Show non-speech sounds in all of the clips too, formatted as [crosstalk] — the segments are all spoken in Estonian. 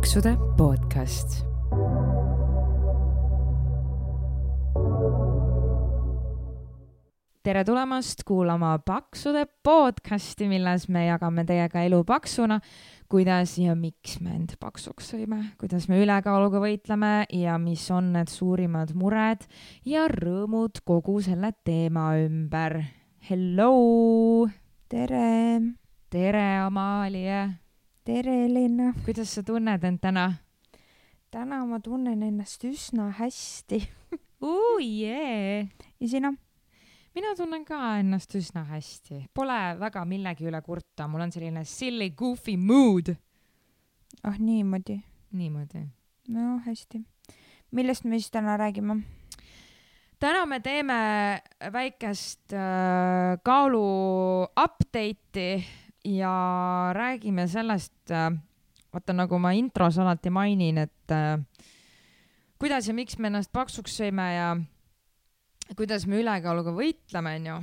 paksude podcast tere tulemast kuulama Paksude podcasti, milles me jagame teiega elu paksuna, kuidas ja miks me end paksuks sõime, kuidas me ülekaaluga võitleme ja mis on need suurimad mured ja rõõmud kogu selle teema ümber. Hello! tere! tere, Amalie! Tere, Helena! kuidas sa tunned end täna? täna ma tunnen ennast üsna hästi. [laughs] oo jee! ja sina? mina tunnen ka ennast üsna hästi, pole väga millegi üle kurta, mul on selline silly goofy mood. ah niimoodi? niimoodi. no hästi. millest me siis täna räägime? täna me teeme väikest äh, kaalu update'i ja räägime sellest äh,, vaata nagu ma intros alati mainin, et äh, kuidas ja miks me ennast paksuks sõime ja kuidas me ülekaaluga võitleme, onju,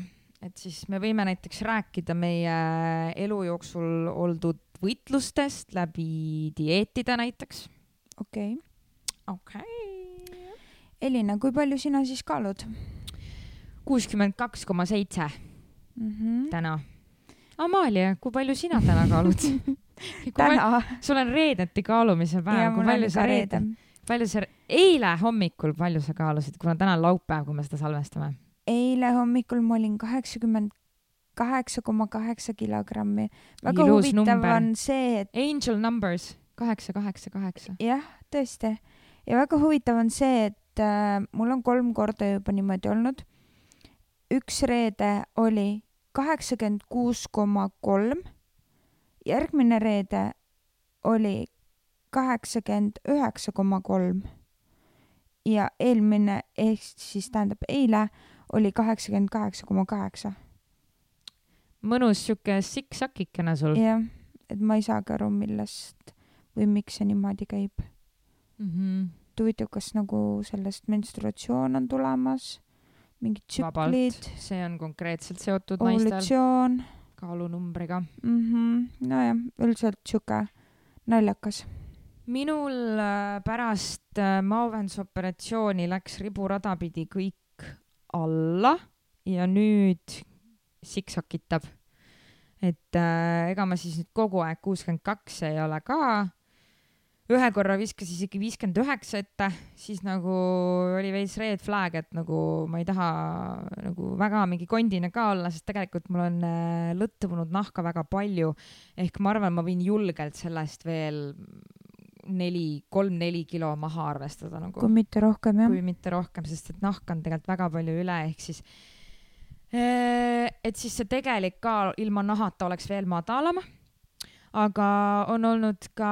et siis me võime näiteks rääkida meie elu jooksul oldud võitlustest läbi dieetide näiteks. okei okay.. okei okay.. Elina, kui palju sina siis kaalud? kuuskümmend kaks koma seitse Mhm. täna. Amalia, kui palju sina täna kaalud [laughs] täna? sul on reedeti kaalumise päev, kui palju sa reede, palju sa, eile hommikul, palju sa kaalusid, kuna täna on laupäev, kui me seda salvestame? eile hommikul ma olin kaheksakümmend kaheksa koma kaheksa kilogrammi. väga Ilus huvitav number. on see, et Angel numbers kaheksa, kaheksa, kaheksa. jah, tõesti. ja väga huvitav on see, et äh, mul on kolm korda juba niimoodi olnud. üks reede oli kaheksakümmend kuus koma kolm, järgmine reede oli kaheksakümmend üheksa koma kolm ja eelmine ehk siis tähendab eile oli kaheksakümmend kaheksa koma kaheksa. mõnus sihuke sikk-sakikene sul jah, et ma ei saagi aru, millest või miks see niimoodi käib. mm. -hmm. huvitav, kas nagu sellest menstruatsioon on tulemas, mingid tsüklid,, see on konkreetselt seotud naistel kaalunumbriga. mm. -hmm. nojah, üldiselt sihuke naljakas. minul äh, pärast äh, maovähendusoperatsiooni läks riburada pidi kõik alla ja nüüd siksakitab. et äh, ega ma siis nüüd kogu aeg kuuskümmend kaks ei ole ka. Ühe korra viskas isegi viiskümmend üheksa ette, siis nagu oli veits red flag, et nagu ma ei taha nagu väga mingi kondine ka olla, sest tegelikult mul on äh, lõtvunud nahka väga palju. ehk ma arvan, ma võin julgelt sellest veel neli, kolm-neli kilo maha arvestada nagu kui mitte rohkem jah kui. mitte rohkem, sest et nahk on tegelikult väga palju üle, ehk siis eh, et siis see tegelik kaal ilma nahata oleks veel madalam. aga on olnud ka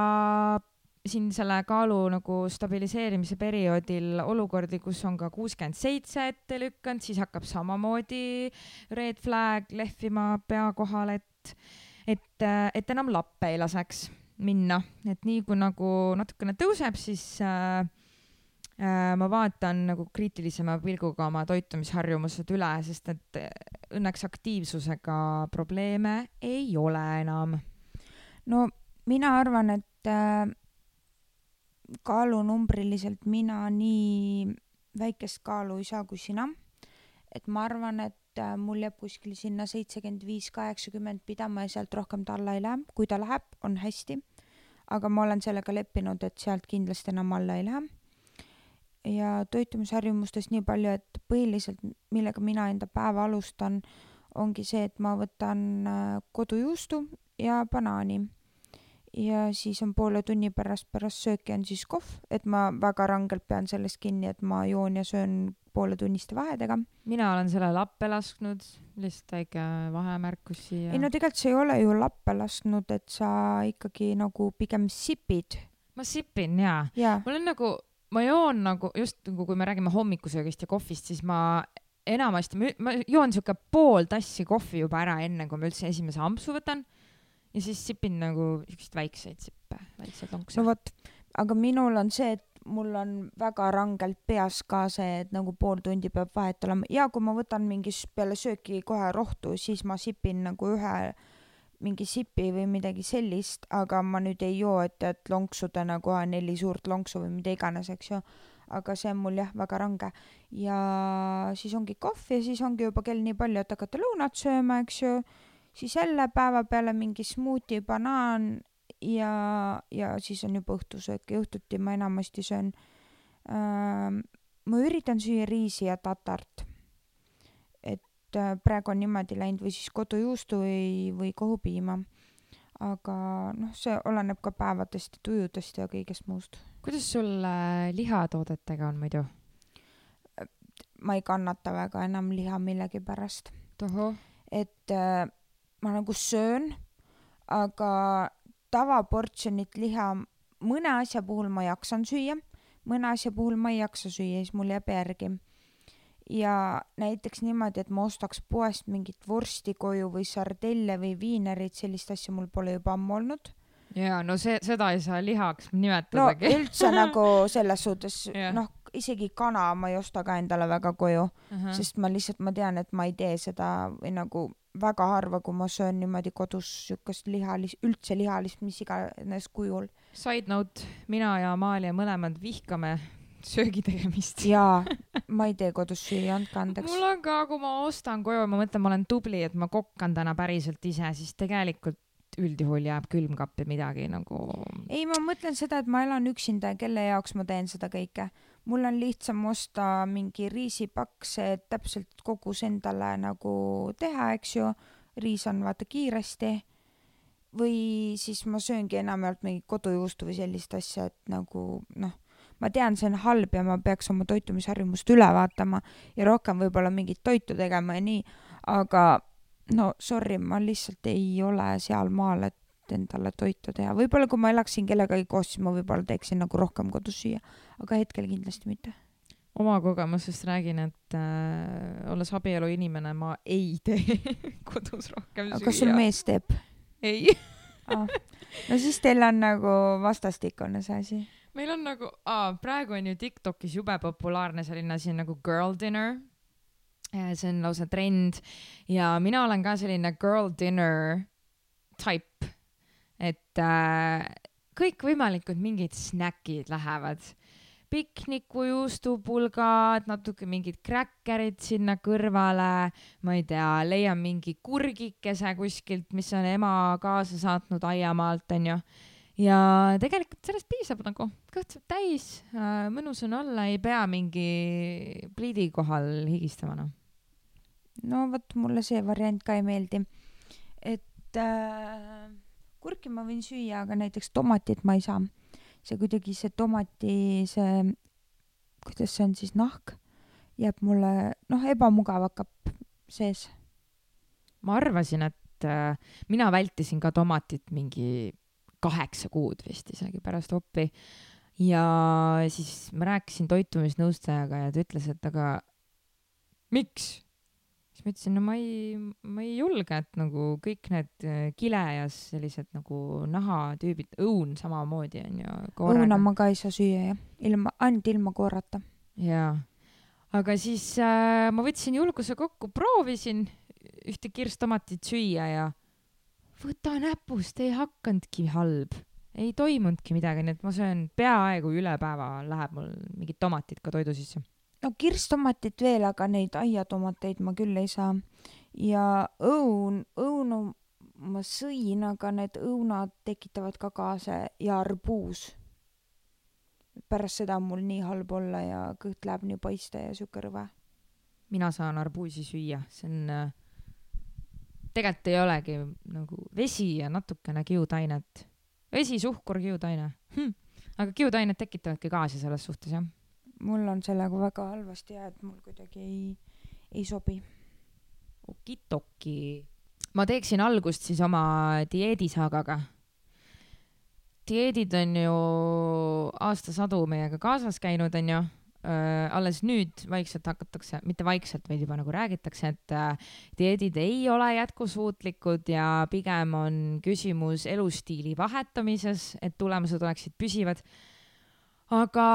siin selle kaalu nagu stabiliseerimise perioodil olukordi, kus on ka kuuskümmend seitse ette lükanud, siis hakkab samamoodi red flag lehvima pea kohal, et, et, et enam lappe ei laseks minna, et nii kui nagu natukene tõuseb, siis äh, äh, ma vaatan nagu kriitilisema pilguga oma toitumisharjumused üle, sest et õnneks aktiivsusega probleeme ei ole enam. no mina arvan, et äh, kaalunumbriliselt mina nii väikest kaalu ei saa kui sina. et ma arvan, et äh, mul jääb kuskil sinna seitsekümmend viis, kaheksakümmend pidama ja sealt rohkem ta alla ei lähe. kui ta läheb, on hästi. aga ma olen sellega leppinud, et sealt kindlasti enam alla ei lähe. ja toitumisharjumustest nii palju, et põhiliselt, millega mina enda päeva alustan, ongi see, et ma võtan äh, kodujuustu ja banaani ja siis on poole tunni pärast pärast sööki on siis kohv, et ma väga rangelt pean sellest kinni, et ma joon ja söön pooletunniste vahedega. mina olen selle lappe lasknud, lihtsalt väike vahemärkus siia. ei no tegelikult sa ei ole ju lappe lasknud, et sa ikkagi nagu pigem sipid ma sipin jaa, ja mul on nagu, ma joon nagu just nagu, kui me räägime hommikusöögist ja kohvist, siis ma enamasti, ma joon sihuke pool tassi kohvi juba ära, enne kui ma üldse esimese ampsu võtan. Ja siis sipin nagu siukseid väikseid sippe, väikseid lonkse no. vot, aga minul on see, et mul on väga rangelt peas ka see, et nagu pool tundi peab vahet olema ja kui ma võtan mingi peale sööki kohe rohtu, siis ma sipin nagu ühe mingi sipi või midagi sellist, aga ma nüüd ei joo, et, et lonksudena kohe neli suurt lonksu või mida iganes, eks ju. aga see on mul jah, väga range. ja siis ongi kohv ja siis ongi juba kell nii palju, et hakata lõunat sööma, eks ju. Siis jälle päevapeale mingi smuuti, banaan ja, ja siis on juba õhtusöök ja õhtuti ma enamasti söön äh,, ma üritan süüa riisi ja tatart. et äh, praegu on niimoodi läinud või siis kodujuustu või, või kohupiima. aga noh, see oleneb ka päevadest ja tujudest ja kõigest muust. kuidas sul äh, lihatoodetega on muidu? ma ei kannata väga enam liha millegipärast, et äh, ma nagu söön, aga tavaportsjonit liha mõne asja puhul ma jaksan süüa, mõne asja puhul ma ei jaksa süüa, siis mul jääb järgi. ja näiteks niimoodi, et ma ostaks poest mingit vorsti koju või sardelle või viinerit, sellist asja mul pole juba ammu olnud. jaa, no see, seda ei saa lihaks no nimetadagi üldse nagu [laughs] selles suhtes noh, isegi kana ma ei osta ka endale väga koju, no,. sest ma lihtsalt, ma tean, et ma ei tee seda või nagu väga harva, kui ma söön niimoodi kodus siukest lihalist, üldse lihalist, mis iganes kujul. Side note, mina ja Amalia mõlemad vihkame söögi tegemist. jaa, [laughs] ma ei tee kodus süüa, andke andeks. mul on ka, kui ma ostan koju, ma mõtlen, ma olen tubli, et ma kokkan täna päriselt ise, siis tegelikult üldjuhul jääb külmkappi midagi nagu. ei, ma mõtlen seda, et ma elan üksinda ja kelle jaoks ma teen seda kõike. Mul on lihtsam osta mingi riisipaks, et täpselt kogus endale nagu teha, eks ju. riis on vaata kiiresti. või siis ma sööngi enamjaolt mingit kodujuustu või sellist asja, et nagu noh, ma tean, see on halb ja ma peaks oma toitumisharjumust üle vaatama ja rohkem võib-olla mingit toitu tegema ja nii, aga no sorry, ma lihtsalt ei ole sealmaal, et endale toitu teha, võib-olla kui ma elaksin kellegagi koos, siis ma võib-olla teeksin nagu rohkem kodus süüa, aga hetkel kindlasti mitte. oma kogemusest räägin, et äh, olles abielu inimene, ma ei tee [laughs] kodus rohkem aga süüa. kas sul mees teeb ei, ah.? no siis teil on nagu vastastikune see asi. meil on nagu, praegu on ju Tiktokis jube populaarne selline asi nagu girl dinner. see on lausa trend ja mina olen ka selline girl dinner type, et äh, kõikvõimalikud mingid snäkid lähevad pikniku juustupulgad, natuke mingid kräkkerid sinna kõrvale, ma ei tea, leian mingi kurgikese kuskilt, mis on ema kaasa saatnud aiamaalt, onju. ja tegelikult sellest piisab nagu, kõht saab täis, mõnus on olla, ei pea mingi pliidi kohal higistama, noh. no vot, mulle see variant ka ei meeldi. et äh, kurki ma võin süüa, aga näiteks tomatit ma ei saa. see kuidagi see tomati, see, kuidas see on siis, nahk jääb mulle, noh, ebamugav hakkab sees. ma arvasin, et äh, mina vältisin ka tomatit mingi kaheksa kuud vist isegi pärast oppi. ja siis ma rääkisin toitumisnõustajaga ja ta ütles, et aga miks? Siis ma ütlesin, no ma ei, ma ei julge, et nagu kõik need äh, kile ja sellised nagu nahatüübid, õun samamoodi on ju. õuna ma ka ei saa süüa jah, ilma, ainult ilma koorata. jaa, aga siis äh, ma võtsin julguse kokku, proovisin ühte kirstomatit süüa ja võta näpust, ei hakkanudki halb, ei toimunudki midagi, nii et ma söön peaaegu üle päeva läheb mul mingid tomatid ka toidu sisse. No kirstomatit veel, aga neid aiatomateid ma küll ei saa. ja õun, õunu ma sõin, aga need õunad tekitavad ka gaase ja arbuus. pärast seda on mul nii halb olla ja kõht läheb nii paiste ja siuke rõve. mina saan arbuusi süüa, see on äh,, tegelikult ei olegi nagu vesi ja natukene kiudainet. vesi, suhkur, kiudaine hm.. aga kiudained tekitavadki gaasi selles suhtes jah. Mul on sellega väga halvasti ja et mul kuidagi ei, ei sobi. okitoki. ma teeksin algust siis oma dieedisaagaga. dieedid on ju aastasadu meiega kaasas käinud, onju. alles nüüd vaikselt hakatakse, mitte vaikselt, vaid juba nagu räägitakse, et äh, dieedid ei ole jätkusuutlikud ja pigem on küsimus elustiili vahetamises, et tulemused oleksid püsivad. aga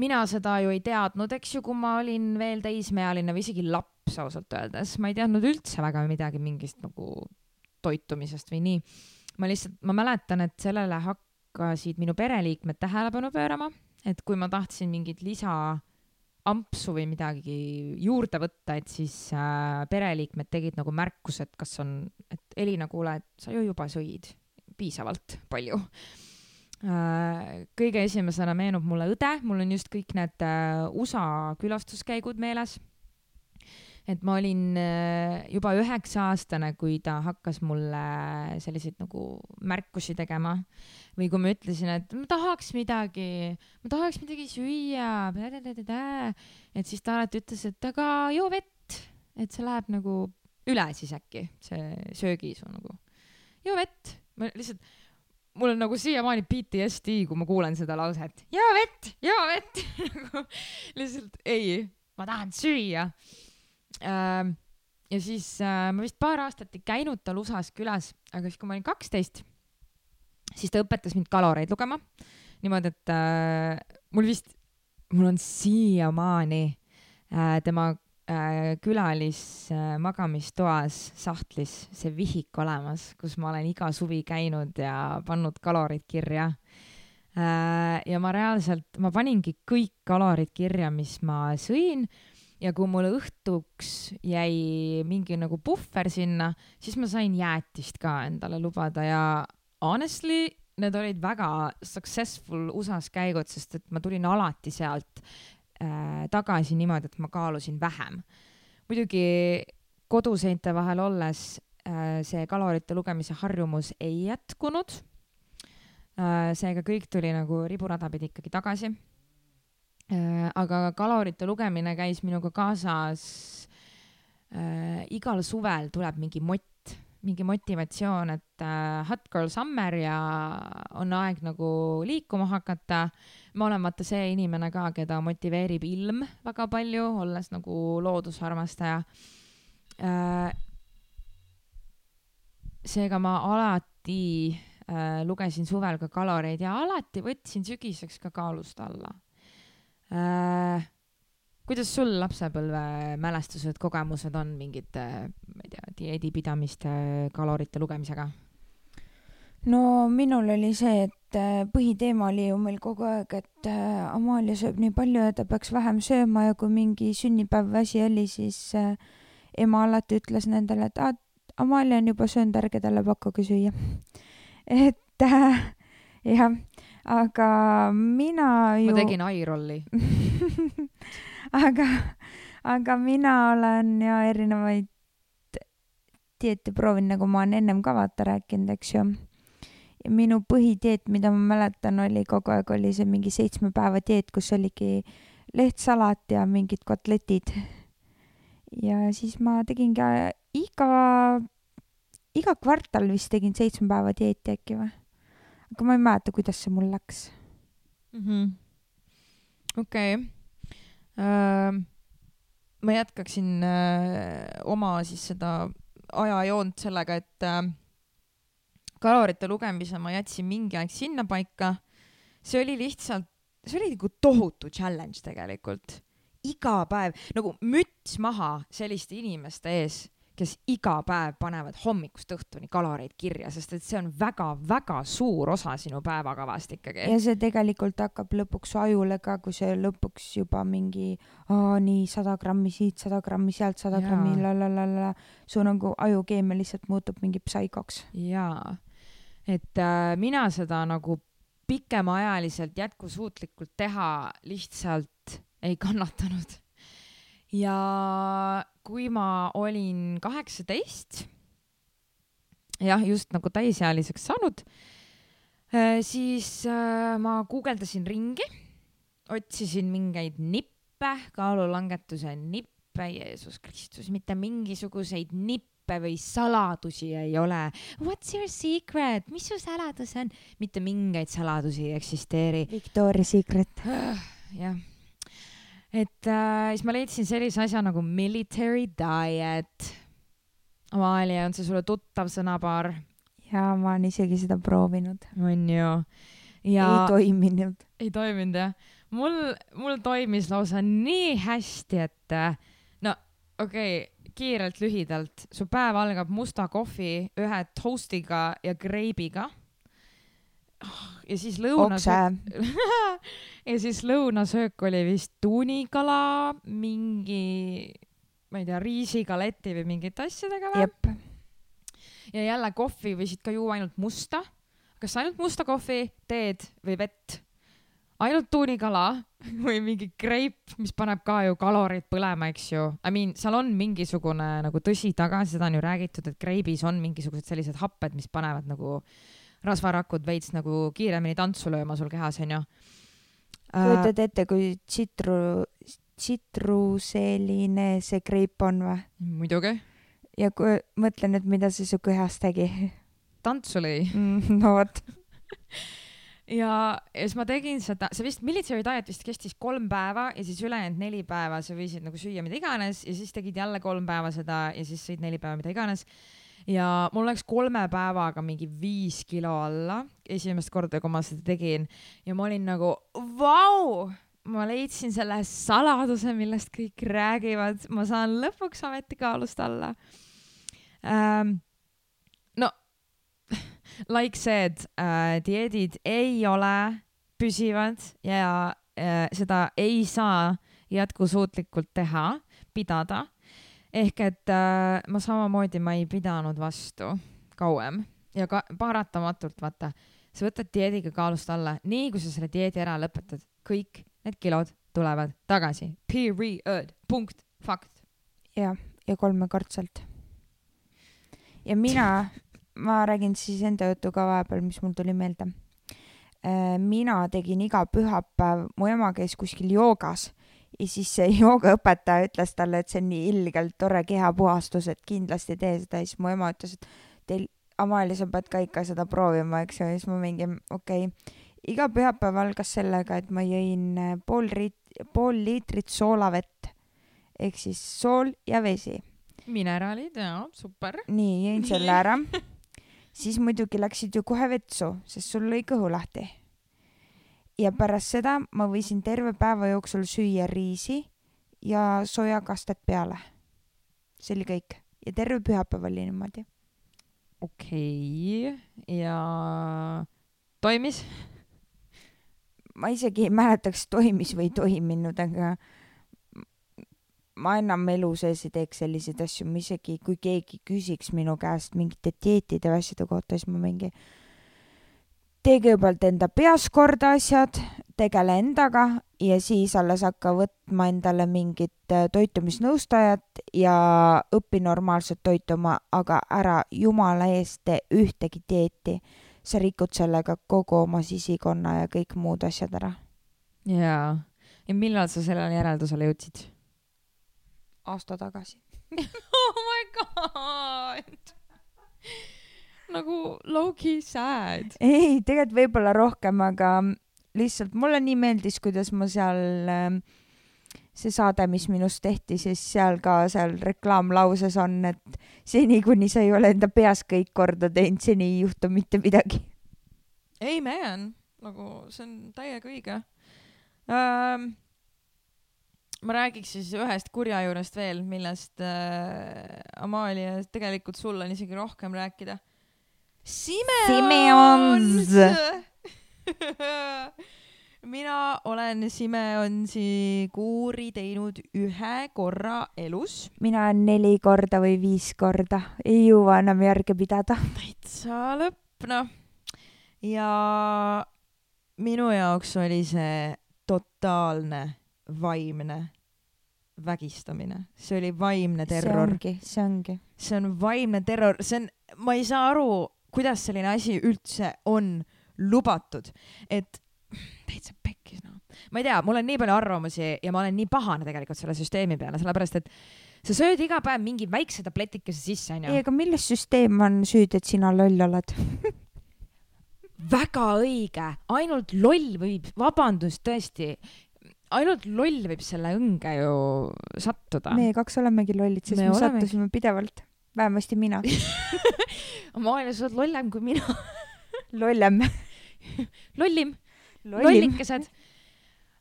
mina seda ju ei teadnud, eks ju, kui ma olin veel teismeealine või isegi laps ausalt öeldes, ma ei teadnud üldse väga midagi mingist nagu toitumisest või nii. ma lihtsalt, ma mäletan, et sellele hakkasid minu pereliikmed tähelepanu pöörama, et kui ma tahtsin mingit lisa ampsu või midagi juurde võtta, et siis äh, pereliikmed tegid nagu märkuse, et kas on, et Elina, kuule, et sa ju juba sõid piisavalt palju. Kõige esimesena meenub mulle õde, mul on just kõik need äh, USA külastuskäigud meeles. Et ma olin äh, juba üheksa aastane, kui ta hakkas mulle selliseid nagu märkusi tegema. Või kui ma ütlesin, et ma tahaks midagi, ma tahaks midagi süüa, et siis ta alati ütles, et aga joo vett, et see läheb nagu üle siis äkki, see söögiisu nagu. joo vett, ma lihtsalt, mul on nagu siiamaani PTSD, kui ma kuulen seda lauset, joo vett, joo vett [laughs] nagu lihtsalt ei, ma tahan süüa äh,. ja siis äh, ma vist paar aastat ei käinud tal USA-s külas, aga siis, kui ma olin kaksteist, siis ta õpetas mind kaloreid lugema. niimoodi, et äh, mul vist, mul on siiamaani äh, tema külalis äh, magamistoas sahtlis see vihik olemas, kus ma olen iga suvi käinud ja pannud kalorid kirja äh,. ja ma reaalselt, ma paningi kõik kalorid kirja, mis ma sõin ja kui mul õhtuks jäi mingi nagu puhver sinna, siis ma sain jäätist ka endale lubada ja honestly, need olid väga successful USA-s käigud, sest et ma tulin alati sealt äh, tagasi niimoodi, et ma kaalusin vähem. muidugi koduseinte vahel olles äh, see kalorite lugemise harjumus ei jätkunud äh,. seega kõik tuli nagu riburada pidi ikkagi tagasi Äh, aga kalorite lugemine käis minuga kaasas äh,. igal suvel tuleb mingi mott, mingi motivatsioon, et äh, hot girl summer ja on aeg nagu liikuma hakata. ma olen vaata see inimene ka, keda motiveerib ilm väga palju, olles nagu loodusarmastaja äh,. seega ma alati äh, lugesin suvel ka kaloreid ja alati võtsin sügiseks ka kaalust alla äh,. Kuidas sul lapsepõlve mälestused, kogemused on mingite, ma ei tea, dieedipidamiste, kalorite lugemisega? no minul oli see, et äh, põhiteema oli ju meil kogu aeg, et äh, Amalia sööb nii palju ja ta peaks vähem sööma ja kui mingi sünnipäev asi oli, siis äh, ema alati ütles nendele, et aa, Amalia on juba söönud, ärge talle pakkuge süüa. [laughs] et äh, jah, aga mina ju. ma tegin eye-rolli [laughs] aga, aga mina olen ja erinevaid dieete proovinud, nagu ma olen ennem ka vaata rääkinud, eks ju. ja minu põhidieet, mida ma mäletan, oli kogu aeg oli see mingi seitsme päeva dieet, kus oligi lehtsalat ja mingid kotletid. ja siis ma tegingi iga, iga kvartal vist tegin seitsme päeva dieeti äkki või aga ma ei mäleta, kuidas see mul läks -hmm.. okei. Ma jätkaksin oma siis seda ajajoont sellega, et kalorite lugemise ma jätsin mingi aeg sinnapaika. see oli lihtsalt, see oli nagu tohutu challenge tegelikult. iga päev nagu müts maha selliste inimeste ees kes iga päev panevad hommikust õhtuni kaloreid kirja, sest et see on väga-väga suur osa sinu päevakavast ikkagi. ja see tegelikult hakkab lõpuks ajule ka, kui see lõpuks juba mingi, nii sada grammi siit, sada grammi sealt, sada grammi la la la la, su nagu ajukeemia lihtsalt muutub mingi psaikoks. jaa, et äh, mina seda nagu pikemaajaliselt jätkusuutlikult teha lihtsalt ei kannatanud ja kui ma olin kaheksateist, jah, just nagu täisealiseks saanud, äh, siis äh, ma guugeldasin ringi, otsisin mingeid nippe, kaalulangetuse nippe, Jeesus Kristus, mitte mingisuguseid nippe või saladusi ei ole. What's your secret, mis su saladus on? mitte mingeid saladusi ei eksisteeri. Victoria Secret. jah et äh, siis ma leidsin sellise asja nagu military diet. Amalia, on see sulle tuttav sõnapaar? jaa, ma olen isegi seda proovinud. on ju? ja ei toiminud. ei toiminud jah? mul, mul toimis lausa nii hästi, et äh, no okei okay,, kiirelt lühidalt, su päev algab musta kohvi, ühe toastiga ja kreibiga. Ja siis lõunas okse, [laughs] ja siis lõunasöök oli vist tuunikala, mingi, ma ei tea, riisigaleti või mingite asjadega või? ja jälle kohvi võisid ka juua ainult musta. kas ainult musta kohvi, teed või vett? ainult tuunikala [laughs] või mingi kreip, mis paneb ka ju kalorid põlema, eks ju. I mean, seal on mingisugune nagu tõsi taga, seda on ju räägitud, et kreibis on mingisugused sellised happed, mis panevad nagu rasvarakud veits nagu kiiremini tantsu lööma sul kehas, onju. kujutad ette, kui tsitru, tsitruseline see kreip on või? muidugi. ja kui mõtlen, et mida see su kehas tegi. tantsu lõi. [laughs] no vot, ja, ja siis ma tegin seda, see vist military diet vist kestis kolm päeva ja siis ülejäänud neli päeva sa võisid nagu süüa mida iganes ja siis tegid jälle kolm päeva seda ja siis sõid neli päeva mida iganes. Ja mul läks kolme päevaga mingi viis kilo alla, esimest korda, kui ma seda tegin ja ma olin nagu vau, ma leidsin selle saladuse, millest kõik räägivad, ma saan lõpuks ometi kaalust alla ähm,. no [laughs] like said äh,, dieedid ei ole püsivad ja äh, seda ei saa jätkusuutlikult teha, pidada. Ehk et äh, ma samamoodi, ma ei pidanud vastu kauem ja ka paratamatult vaata, sa võtad dieediga kaalust alla, nii kui sa selle dieedi ära lõpetad, kõik need kilod tulevad tagasi. Period, punkt, fakt. jah, ja kolmekordselt. ja mina, ma räägin siis enda jutu ka vahepeal, mis mul tuli meelde. mina tegin iga pühapäev, mu ema käis kuskil joogas ja siis see [laughs] joogaõpetaja ütles talle, et see on nii ilgelt tore kehapuhastus, et kindlasti tee seda ja siis mu ema ütles, et teil, Amalia, sa pead ka ikka seda proovima, eks ju, ja siis ma mingi okei okay.. iga pühapäev algas sellega, et ma jõin äh, pool rit-, pool liitrit soolavett ehk siis sool ja vesi. mineraalid, jaa, super. nii, jõin selle ära. siis muidugi läksid ju kohe vetsu, sest sul lõi kõhu lahti. Ja pärast seda ma võisin terve päeva jooksul süüa riisi ja sojakastet peale. see oli kõik ja terve pühapäev oli niimoodi. okei okay., ja toimis? ma isegi ei mäleta, kas toimis või ei toiminud, aga ma enam elu sees ei teeks selliseid asju, ma isegi, kui keegi küsiks minu käest mingite dieetide või asjade kohta, siis ma mingi tee kõigepealt enda peas korda asjad, tegele endaga ja siis alles hakka võtma endale mingit äh, toitumisnõustajat ja õpi normaalselt toituma, aga ära jumala eest tee ühtegi dieeti. sa rikud sellega kogu oma sisikonna ja kõik muud asjad ära. jaa. ja millal sa sellele järeldusele jõudsid? aasta tagasi. [laughs] oh my god. Nagu low-key sad. ei, tegelikult võib-olla rohkem, aga lihtsalt mulle nii meeldis, kuidas ma seal ähm, see saade, mis minust tehti, siis seal ka seal reklaamlauses on, et seni, kuni sa ei ole enda peas kõik korda teinud, seni ei juhtu mitte midagi. ei man, nagu see on täiega õige ähm,. ma räägiks siis ühest kurjajuurest veel, millest äh, Amalia, tegelikult sul on isegi rohkem rääkida. Simeons [laughs] mina olen Simeonsi kuuri teinud ühe korra elus. mina olen neli korda või viis korda, ei jõua enam järge pidada. täitsa lõpp, noh. ja minu jaoks oli see totaalne vaimne vägistamine, see oli vaimne see terror, ongi, see ongi. see on vaimne terror, see on, ma ei saa aru, kuidas selline asi üldse on lubatud, et täitsa pekkis noh. ma ei tea, mul on nii palju arvamusi ja ma olen nii pahane tegelikult selle süsteemi peale, sellepärast et sa sööd iga päev mingi väikse tabletikese sisse, ei, onju. aga milles süsteem on süüdi, et sina loll oled? [laughs] väga õige, ainult loll võib, vabandust, tõesti, ainult loll võib selle õnge ju sattuda. meie kaks olemegi lollid, sest Me me, me olemegi. sattusime pidevalt, vähemasti mina, [laughs] maailmas sa oled lollem kui mina. [laughs] lollem. lollim, lollim. lollikesed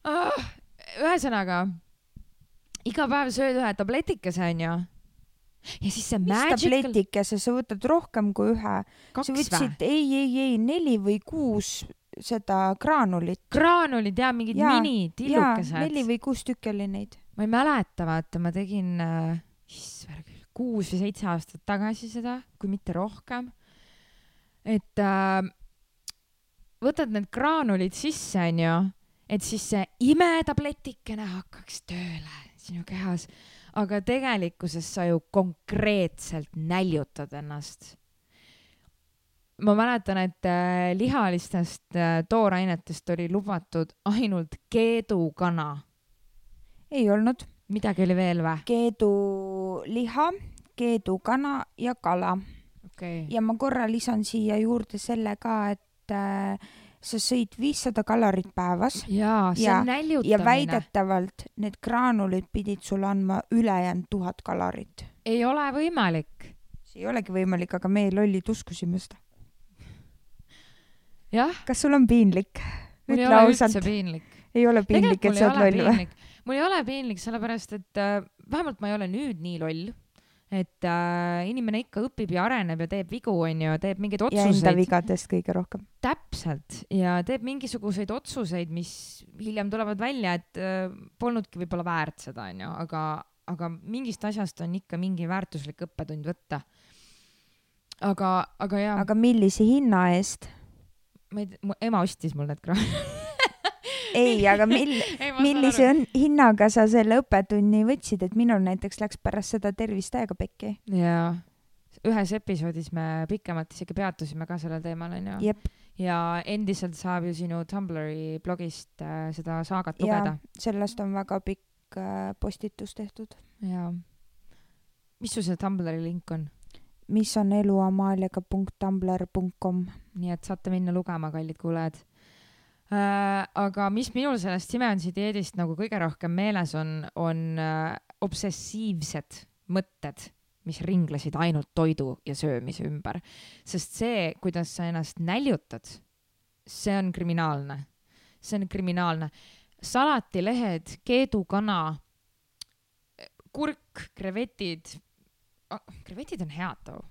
ah,. ühesõnaga, iga päev sööd ühe tabletikese, onju. ja siis see mis magical, tabletikese, sa võtad rohkem kui ühe? sa võtsid ei, ei, ei neli või kuus seda graanulit. graanulid ja mingid Jaa, mini jaa, tillukesed neli. või kuus tükki oli neid. ma ei mäleta, vaata, ma tegin äh,, kuus või seitse aastat tagasi seda, kui mitte rohkem. et äh, võtad need graanulid sisse, onju, et siis see imetabletikene hakkaks tööle sinu kehas, aga tegelikkuses sa ju konkreetselt näljutad ennast ma mäletan, et äh, lihalistest äh, toorainetest oli lubatud ainult keedukana. ei olnud. Midagi oli veel või? keeduliha, keedukana ja kala. okei okay.. ja ma korra lisan siia juurde selle ka, et äh, sa sõid viissada kalorit päevas jaa, see Ja- on näljutamine ja. väidetavalt need graanulid pidid sulle andma ülejäänud tuhat kalorit. ei ole võimalik. see ei olegi võimalik, aga meie lollid uskusime seda. jah, kas sul on piinlik? mul ei ole ausalt üldse, piinlik. ei ole piinlik, et sa oled loll või? Mul ei ole piinlik, sellepärast et äh, vähemalt ma ei ole nüüd nii loll. et äh, inimene ikka õpib ja areneb ja teeb vigu, onju, teeb mingeid ja enda otsuseid. vigadest kõige rohkem. täpselt ja teeb mingisuguseid otsuseid, mis hiljem tulevad välja, et äh, polnudki võib-olla väärt seda, onju, aga, aga mingist asjast on ikka mingi väärtuslik õppetund võtta. aga, aga jaa, aga millise hinna eest? ma ei tea, mu ema ostis mul need kraanid. [laughs] ei, aga mil-, [laughs] millise õn- hinnaga sa selle õppetunni võtsid, et minul näiteks läks pärast seda tervis täiega pekki. jaa, ühes episoodis me pikemalt isegi peatusime ka sellel teemal, onju. jep, ja endiselt saab ju sinu Tumblri blogist äh, seda saagat lugeda. sellest on väga pikk äh, postitus tehtud, jaa. mis sul see Tumblri link on? mis on eluamaaliaga.tumblr.com. nii et saate minna lugema, kallid kuulajad. Aga mis minul sellest Simensi dieedist nagu kõige rohkem meeles on, on äh, obsessiivsed mõtted, mis ringlesid ainult toidu ja söömise ümber. sest see, kuidas sa ennast näljutad, see on kriminaalne. see on kriminaalne. salatilehed, keedukana, kurk, krevetid. krevetid on head too.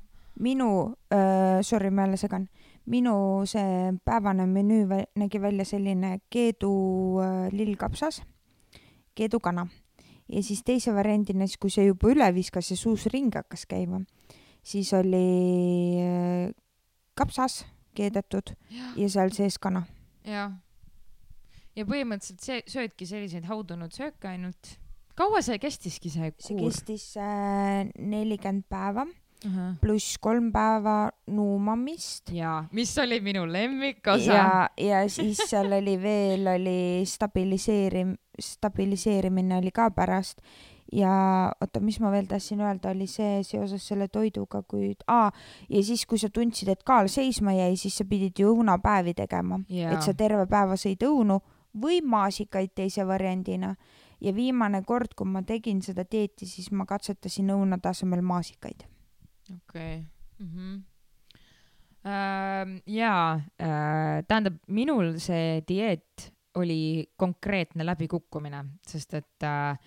minu äh,, sorry, ma jälle segan, minu see päevane menüü vä- nägi välja selline keedu äh, lillkapsas, keedukana ja siis teise variandina, siis kui see juba üle viskas ja suus ring hakkas käima, siis oli äh, kapsas keedetud ja seal sees kana. jah. ja põhimõtteliselt see, söödki selliseid haudunud sööke ainult. kaua see kestiski, see see kuur? kestis äh, nelikümmend päeva ja, pluss kolm päeva nuumamist mis oli minu lemmikosa. ja, ja siis seal oli veel oli stabiliseerim-, stabiliseerimine oli ka pärast ja oota, mis ma veel tahtsin öelda, oli see seoses selle toiduga, kui aa ja siis, kui sa tundsid, et kaal seisma jäi, siis sa pidid ju õunapäevi tegema, Jaa. et sa terve päeva sõid õunu või maasikaid teise variandina ja viimane kord, kui ma tegin seda dieeti, siis ma katsetasin õunade asemel maasikaid. okei. jaa, tähendab, minul see dieet oli konkreetne läbikukkumine, sest et äh,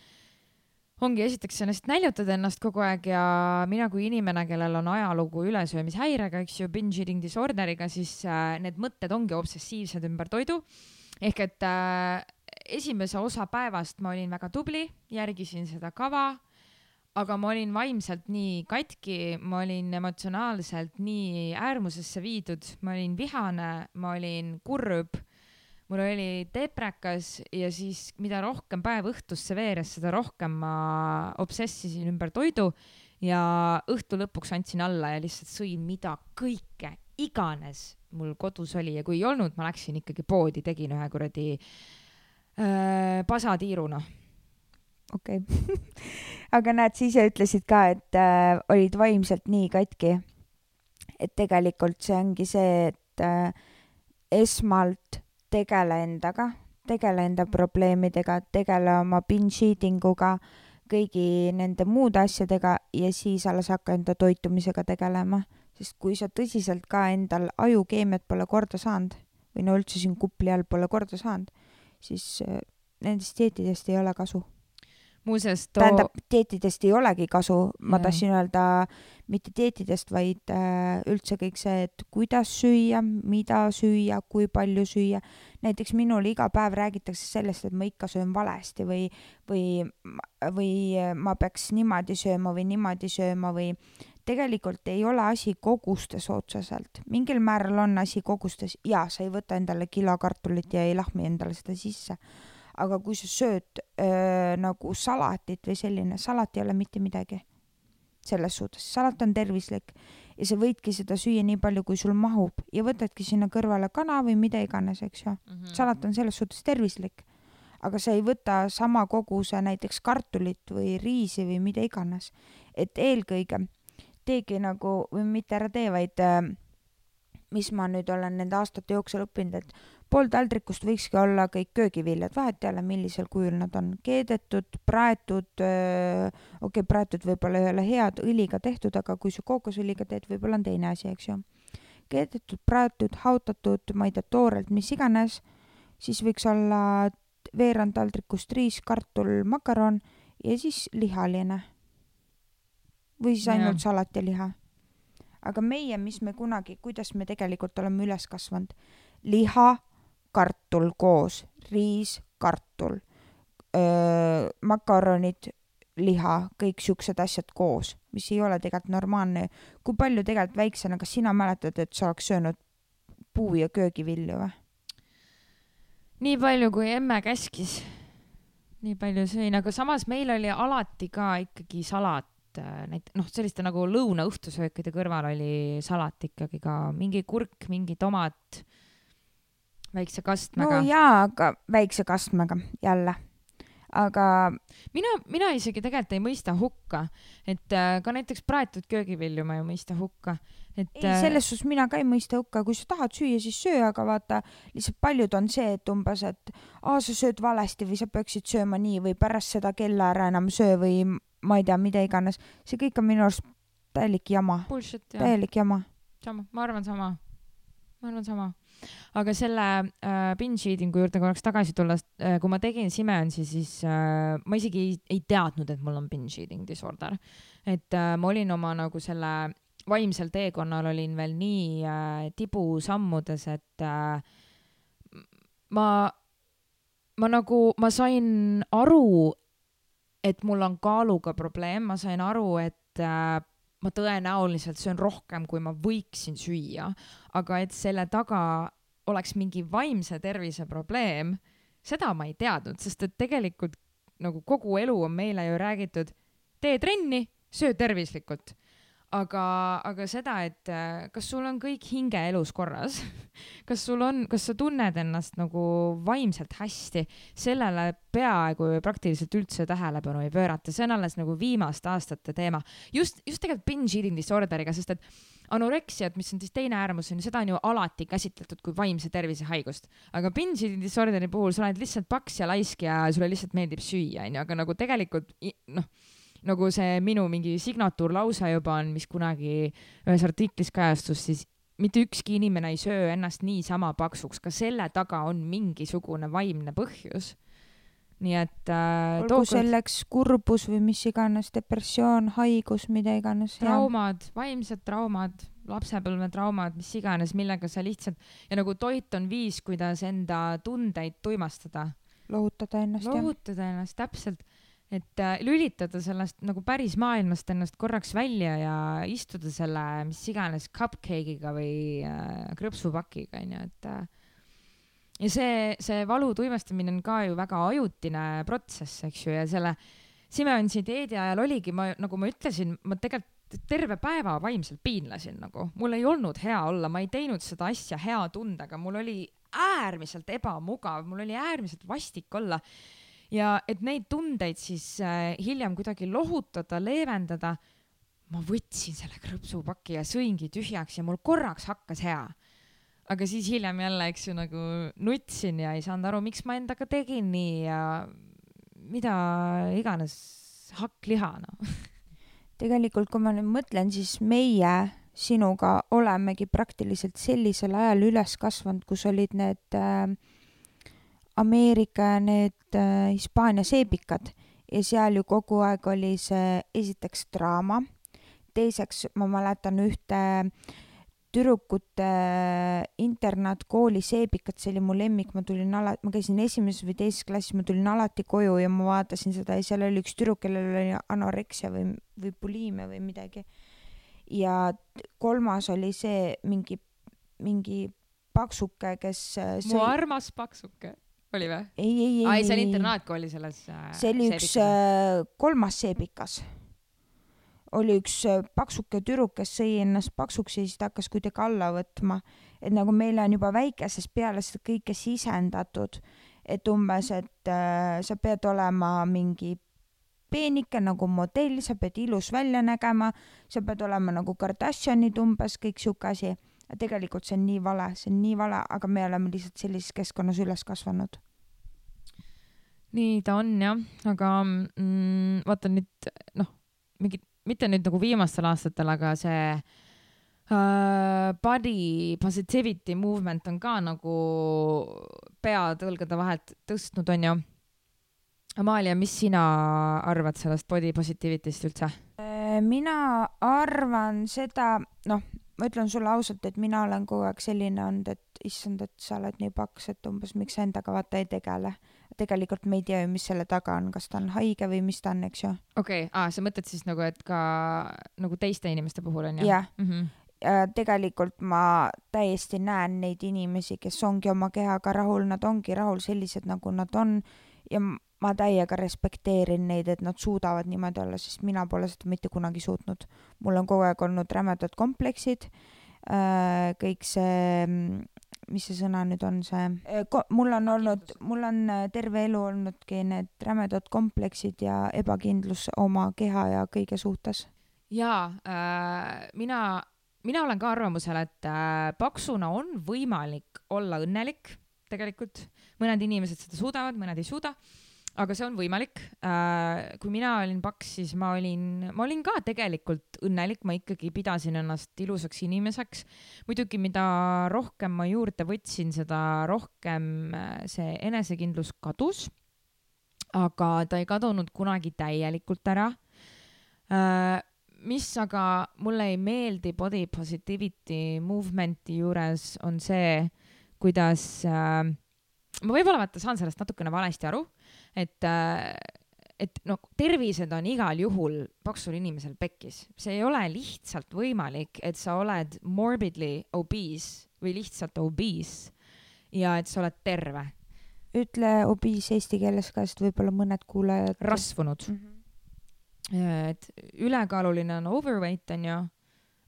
ongi esiteks sa lihtsalt näljutad ennast kogu aeg ja mina kui inimene, kellel on ajalugu ülesöömishäirega, eks ju, binge eating disorder'iga, siis äh, need mõtted ongi obsessiivsed ümber toidu. ehk et äh, esimese osa päevast ma olin väga tubli, järgisin seda kava, aga ma olin vaimselt nii katki, ma olin emotsionaalselt nii äärmusesse viidud, ma olin vihane, ma olin kurb, mul oli deprekas ja siis mida rohkem päev õhtusse veeres, seda rohkem ma obsessisin ümber toidu ja õhtu lõpuks andsin alla ja lihtsalt sõin mida kõike iganes mul kodus oli ja kui ei olnud, ma läksin ikkagi poodi, tegin ühe kuradi äh, pasatiiru noh. Okei okay. [laughs] aga näed, sa ise ütlesid ka, et äh, olid vaimselt nii katki. et tegelikult see ongi see, et äh, esmalt tegele endaga, tegele enda probleemidega, tegele oma binge eating uga, kõigi nende muude asjadega ja siis alles hakka enda toitumisega tegelema. sest kui sa tõsiselt ka endal ajukeemiat pole korda saanud või no üldse siin kupli all pole korda saanud, siis äh, nendest dieetidest ei ole kasu muuseas too tähendab, dieetidest ei olegi kasu, ma Jaa. tahtsin öelda mitte dieetidest, vaid äh, üldse kõik see, et kuidas süüa, mida süüa, kui palju süüa. näiteks minule iga päev räägitakse sellest, et ma ikka söön valesti või, või, või ma peaks niimoodi sööma või niimoodi sööma või tegelikult ei ole asi kogustes otseselt, mingil määral on asi kogustes ja sa ei võta endale kilo kartulit ja ei lahmi endale seda sisse. Aga kui sa sööd öö, nagu salatit või selline, salat ei ole mitte midagi selles suhtes, salat on tervislik ja sa võidki seda süüa nii palju, kui sul mahub ja võtadki sinna kõrvale kana või mida iganes, eks ju. Mhm. salat on selles suhtes tervislik, aga sa ei võta sama koguse näiteks kartulit või riisi või mida iganes. et eelkõige teegi nagu, või mitte ära tee, vaid mis ma nüüd olen nende aastate jooksul õppinud, et pool taldrikust võikski olla kõik köögiviljad, vahet ei ole, millisel kujul nad on, keedetud, praetud, okei okay,, praetud võib-olla ei ole head, õliga tehtud, aga kui sa kookosõliga teed, võib-olla on teine asi, eks ju. keedetud, praetud, hautatud, ma ei tea, toorelt, mis iganes, siis võiks olla veerand taldrikust riis, kartul, makaron ja siis lihaline. või siis ainult Jah. salat ja liha. aga meie, mis me kunagi, kuidas me tegelikult oleme üles kasvanud, liha, kartul koos, riis, kartul, makaronid, liha, kõik siuksed asjad koos, mis ei ole tegelikult normaalne. kui palju tegelikult väiksena, kas sina mäletad, et sa oleks söönud puu- ja köögivilju või? nii palju, kui emme käskis, nii palju sõin, aga samas meil oli alati ka ikkagi salat, näit-, noh, selliste nagu lõuna-õhtusöökide kõrval oli salat ikkagi ka, mingi kurk, mingi tomat, väikse no kastmega. jaa, aga väikse kastmega jälle. aga mina, mina isegi tegelikult ei mõista hukka, et äh, ka näiteks praetud köögivilju ma ei mõista hukka, et ei, selles suhtes mina ka ei mõista hukka, kui sa tahad süüa, siis söö, aga vaata, lihtsalt paljud on see, et umbes, et aa, sa sööd valesti või sa peaksid sööma nii või pärast seda kella ära enam söö või ma ei tea, mida iganes. see kõik on minu arust täielik jama, täielik jama. sama, ma arvan sama, ma arvan sama. Aga selle äh, binge eating'u juurde korraks tagasi tulles äh,, kui ma tegin Simensi, siis äh, ma isegi ei, ei teadnud, et mul on binge eating disorder. et äh, ma olin oma nagu selle vaimsel teekonnal olin veel nii äh, tibusammudes, et äh, ma, ma nagu, ma sain aru, et mul on kaaluga probleem, ma sain aru, et äh, ma tõenäoliselt söön rohkem, kui ma võiksin süüa, aga et selle taga oleks mingi vaimse tervise probleem, seda ma ei teadnud, sest et tegelikult nagu kogu elu on meile ju räägitud, tee trenni, söö tervislikult. aga, aga seda, et äh, kas sul on kõik hingeelus korras, [laughs] kas sul on, kas sa tunned ennast nagu vaimselt hästi, sellele peaaegu praktiliselt üldse tähelepanu ei pöörata, see on alles nagu viimaste aastate teema. just, just tegelikult binge eating disorder'iga, sest et anoreksiat, mis on siis teine äärmus, on ju, seda on ju alati käsitletud kui vaimse tervise haigust. aga binge eating disorder'i puhul sa oled lihtsalt paks ja laisk ja sulle lihtsalt meeldib süüa, onju, aga nagu tegelikult noh, nagu see minu mingi signatuurlause juba on, mis kunagi ühes artiklis kajastus, siis mitte ükski inimene ei söö ennast niisama paksuks, ka selle taga on mingisugune vaimne põhjus. nii et äh, olgu selleks kurbus või mis iganes, depressioon, haigus, mida iganes. traumad, vaimsed traumad, lapsepõlvetraumad, mis iganes, millega sa lihtsalt ja nagu toit on viis, kuidas enda tundeid tuimastada, lohutada ennast jah. lohutada ennast täpselt, et äh, lülitada sellest nagu päris maailmast ennast korraks välja ja istuda selle mis iganes cupcake'iga või äh, krõpsupakiga onju, et äh, ja see, see valu tuimestamine on ka ju väga ajutine protsess, eks ju, ja selle Simensi dieedi ajal oligi, ma nagu ma ütlesin, ma tegelikult terve päeva vaimselt piinlesin nagu, mul ei olnud hea olla, ma ei teinud seda asja hea tundega, mul oli äärmiselt ebamugav, mul oli äärmiselt vastik olla. Ja et neid tundeid siis äh, hiljem kuidagi lohutada, leevendada, ma võtsin selle krõpsupaki ja sõingi tühjaks ja mul korraks hakkas hea aga siis hiljem jälle, eks ju, nagu nutsin ja ei saanud aru, miks ma endaga tegin nii ja mida iganes, hakkliha, noh. tegelikult, kui ma nüüd mõtlen, siis meie sinuga olemegi praktiliselt sellisel ajal üles kasvanud, kus olid need äh, Ameerika ja need äh, Hispaania seebikad ja seal ju kogu aeg oli see esiteks draama, teiseks ma mäletan ühte tüdrukute internaatkooli Seebikat, see oli mu lemmik, ma tulin ala-, ma käisin esimeses või teises klassis, ma tulin alati koju ja ma vaatasin seda ja seal oli üks tüdruk, kellel oli anoreksia või, või buliimia või midagi. ja sõi... oli see mingi, mingi paksuke, kes sõi... mu armas paksuke oli või? ei, ei, ei. aa, ei, see oli internaatkooli selles äh,. see oli üks äh, kolmas seebikas. oli üks äh, paksuke tüdruk, kes sõi ennast paksuks ja siis ta hakkas kuidagi alla võtma. et nagu meile on juba väikesest peale seda kõike sisendatud, et umbes, et äh, sa pead olema mingi peenike nagu modell, sa pead ilus välja nägema, sa pead olema nagu Kardashianid umbes, kõik sihuke asi tegelikult see on nii vale, see on nii vale, aga me oleme lihtsalt sellises keskkonnas üles kasvanud. nii ta on jah, aga mm, vaata nüüd noh, mingi, mitte nüüd nagu viimastel aastatel, aga see uh, body positivity movement on ka nagu pead õlgade vahelt tõstnud, onju. Amalia, mis sina arvad sellest body positivity'st üldse? Äh, mina arvan seda, noh ma ütlen sulle ausalt, et mina olen kogu aeg selline olnud, et issand, et sa oled nii paks, et umbes miks sa endaga vaata ei tegele. tegelikult me ei tea ju, mis selle taga on, kas ta on haige või mis ta on, eks ju. okei okay., aa, sa mõtled siis nagu, et ka nagu teiste inimeste puhul on ju? jah mm -hmm. Ja tegelikult ma täiesti näen neid inimesi, kes ongi oma kehaga rahul, nad ongi rahul sellised, nagu nad on ja ma täiega respekteerin neid, et nad suudavad niimoodi olla, sest mina pole seda mitte kunagi suutnud. mul on kogu aeg olnud rämedad kompleksid, äh, kõik see, mis see sõna nüüd on, see, äh, mul on olnud, mul on äh, terve elu olnudki need rämedad kompleksid ja ebakindlus oma keha ja kõige suhtes. jaa äh,, mina, mina olen ka arvamusel, et äh, paksuna on võimalik olla õnnelik tegelikult, mõned inimesed seda suudavad, mõned ei suuda aga see on võimalik. Äh, kui mina olin paks, siis ma olin, ma olin ka tegelikult õnnelik, ma ikkagi pidasin ennast ilusaks inimeseks. muidugi, mida rohkem ma juurde võtsin, seda rohkem äh, see enesekindlus kadus. aga ta ei kadunud kunagi täielikult ära. Äh, mis aga mulle ei meeldi body positivity movement'i juures, on see, kuidas ma võib-olla vaata saan sellest natukene valesti aru et äh, et noh, tervised on igal juhul paksul inimesel pekkis, see ei ole lihtsalt võimalik, et sa oled morbidly obese või lihtsalt obese ja et sa oled terve. ütle obese eesti keeles ka, sest võib-olla mõned kuulajad. rasvunud mm. -hmm. et ülekaaluline on overweight onju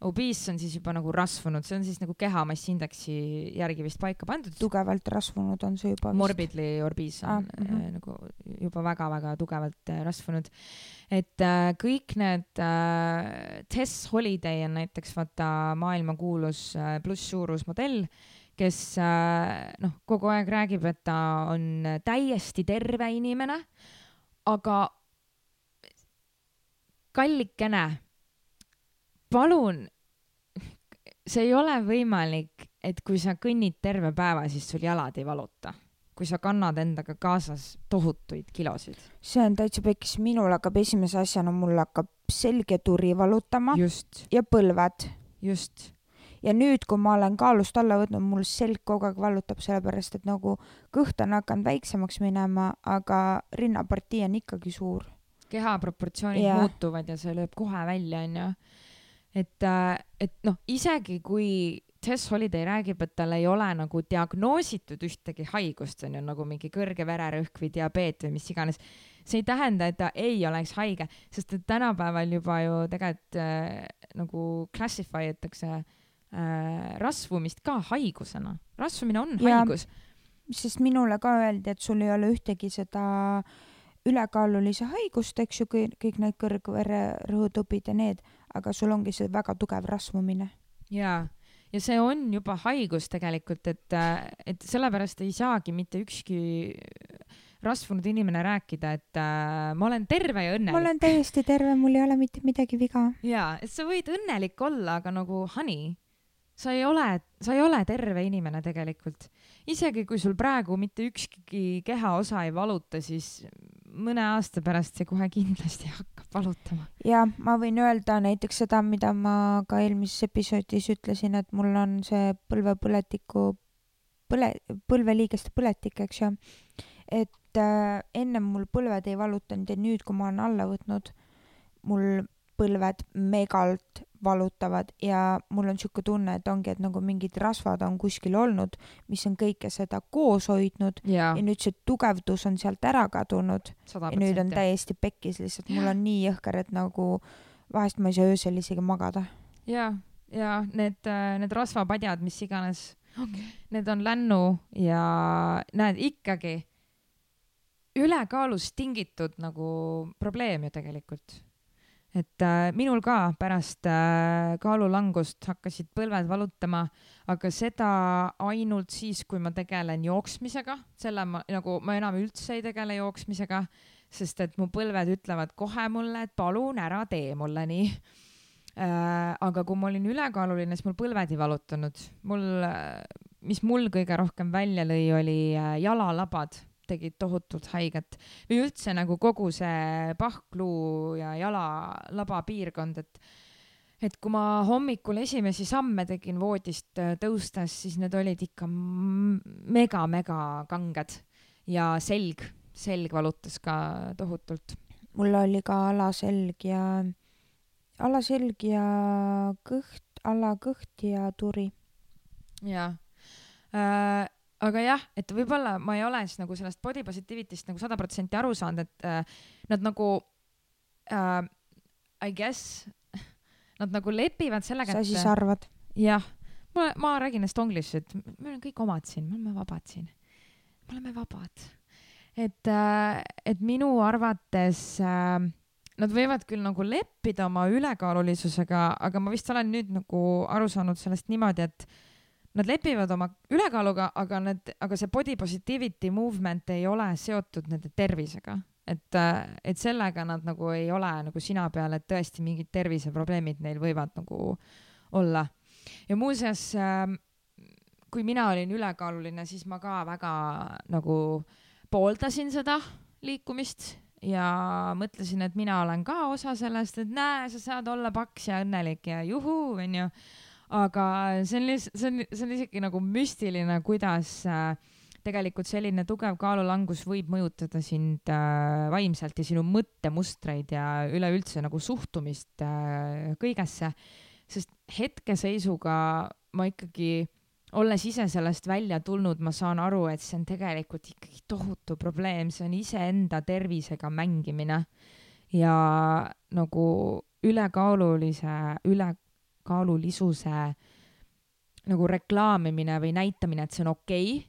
Obese on siis juba nagu rasvunud, see on siis nagu kehamassiindeksi järgi vist paika pandud. tugevalt rasvunud on see juba vist. Morbidly obese on ah, mm -hmm. nagu juba väga-väga tugevalt äh, rasvunud. et äh, kõik need äh, Tess Holiday on näiteks vaata maailmakuulus äh, plusssuurusmodell, kes äh, noh, kogu aeg räägib, et ta on täiesti terve inimene, aga kallikene palun, see ei ole võimalik, et kui sa kõnnid terve päeva, siis sul jalad ei valuta kui sa kannad endaga kaasas tohutuid kilosid. see on täitsa pekkis, minul hakkab esimese asjana, mul hakkab selgeturi valutama Just. ja põlved. just. ja nüüd, kui ma olen kaalust alla võtnud, mul selg kogu aeg valutab, sellepärast et nagu kõht on hakanud väiksemaks minema, aga rinnapartii on ikkagi suur. keha proportsioonid yeah. muutuvad ja see lööb kohe välja, onju et, äh, et noh, isegi kui Tess Holiday räägib, et tal ei ole nagu diagnoositud ühtegi haigust, on ju, nagu mingi kõrge vererõhk või diabeet või mis iganes, see ei tähenda, et ta ei oleks haige, sest et tänapäeval juba ju tegelikult äh, nagu classify etakse äh, rasvumist ka haigusena. rasvumine on ja, haigus. sest minule ka öeldi, et sul ei ole ühtegi seda ülekaalulise haigust, eks ju, kõik, need kõrgvererõhutõbid ja need aga sul ongi see väga tugev rasvumine. jaa, ja see on juba haigus tegelikult, et, et sellepärast ei saagi mitte ükski rasvunud inimene rääkida, et äh, ma olen terve ja õnnelik. ma olen täiesti terve, mul ei ole mitte midagi viga. jaa, et sa võid õnnelik olla, aga nagu honey, sa ei ole, sa ei ole terve inimene tegelikult. isegi kui sul praegu mitte ükski kehaosa ei valuta, siis mõne aasta pärast see kohe kindlasti hakkab valutama. ja ma võin öelda näiteks seda, mida ma ka eelmises episoodis ütlesin, et mul on see põlvepõletiku põle, põlveliigeste põletik, eks ju. et äh, ennem mul põlved ei valutanud ja nüüd, kui ma olen alla võtnud, mul põlved megalt valutavad. Ja mul on niisugune tunne, et ongi, et nagu mingid rasvad on kuskil olnud, mis on kõike seda koos hoidnud. Ja, ja nüüd see tugevdus on sealt ära kadunud. Ja nüüd on täiesti pekkis lihtsalt, mul on nii jõhker, et nagu vahest ma ei saa öösel isegi magada. ja, ja need, need rasvapadjad, mis iganes okay., need on lännu ja näed ikkagi ülekaalust tingitud nagu probleem ju tegelikult et äh, minul ka pärast äh, kaalulangust hakkasid põlved valutama, aga seda ainult siis, kui ma tegelen jooksmisega, selle ma nagu ma enam üldse ei tegele jooksmisega, sest et mu põlved ütlevad kohe mulle, et palun ära tee mulle nii. Äh,. aga kui ma olin ülekaaluline, siis mul põlved ei valutanud, mul äh,, mis mul kõige rohkem välja lõi, oli äh, jalalabad tegid tohutult haiget või üldse nagu kogu see pahkluu ja jalalaba piirkond, et et kui ma hommikul esimesi samme tegin voodist äh, tõustes, siis need olid ikka mega-mega kanged ja selg, selg valutas ka tohutult. mul oli ka alaselg ja, alaselg ja kõht, alakõht ja turi. jaa äh, aga jah, et võib-olla ma ei ole siis nagu sellest body positivity'st nagu sada protsenti aru saanud, et äh, nad nagu äh, I guess, [laughs] nad nagu lepivad sellega, sa siis arvad? jah, ma, ma räägin estonglish, et me oleme kõik omad siin, me oleme vabad siin. me oleme vabad. et äh,, et minu arvates äh, nad võivad küll nagu leppida oma ülekaalulisusega, aga ma vist olen nüüd nagu aru saanud sellest niimoodi, et nad lepivad oma ülekaaluga, aga need, aga see body positivity movement ei ole seotud nende tervisega. et, et sellega nad nagu ei ole nagu sina peal, et tõesti mingid terviseprobleemid neil võivad nagu olla. ja muuseas, kui mina olin ülekaaluline, siis ma ka väga nagu pooldasin seda liikumist ja mõtlesin, et mina olen ka osa sellest, et näe, sa saad olla paks ja õnnelik ja juhuu, onju aga see on lihtsalt, see on, see on isegi nagu müstiline, kuidas äh, tegelikult selline tugev kaalulangus võib mõjutada sind äh, vaimselt ja sinu mõttemustreid ja üleüldse nagu suhtumist äh, kõigesse. sest hetkeseisuga ma ikkagi, olles ise sellest välja tulnud, ma saan aru, et see on tegelikult ikkagi tohutu probleem, see on iseenda tervisega mängimine ja nagu ülekaalulise, üle kaalulisuse nagu reklaamimine või näitamine, et see on okei okay,,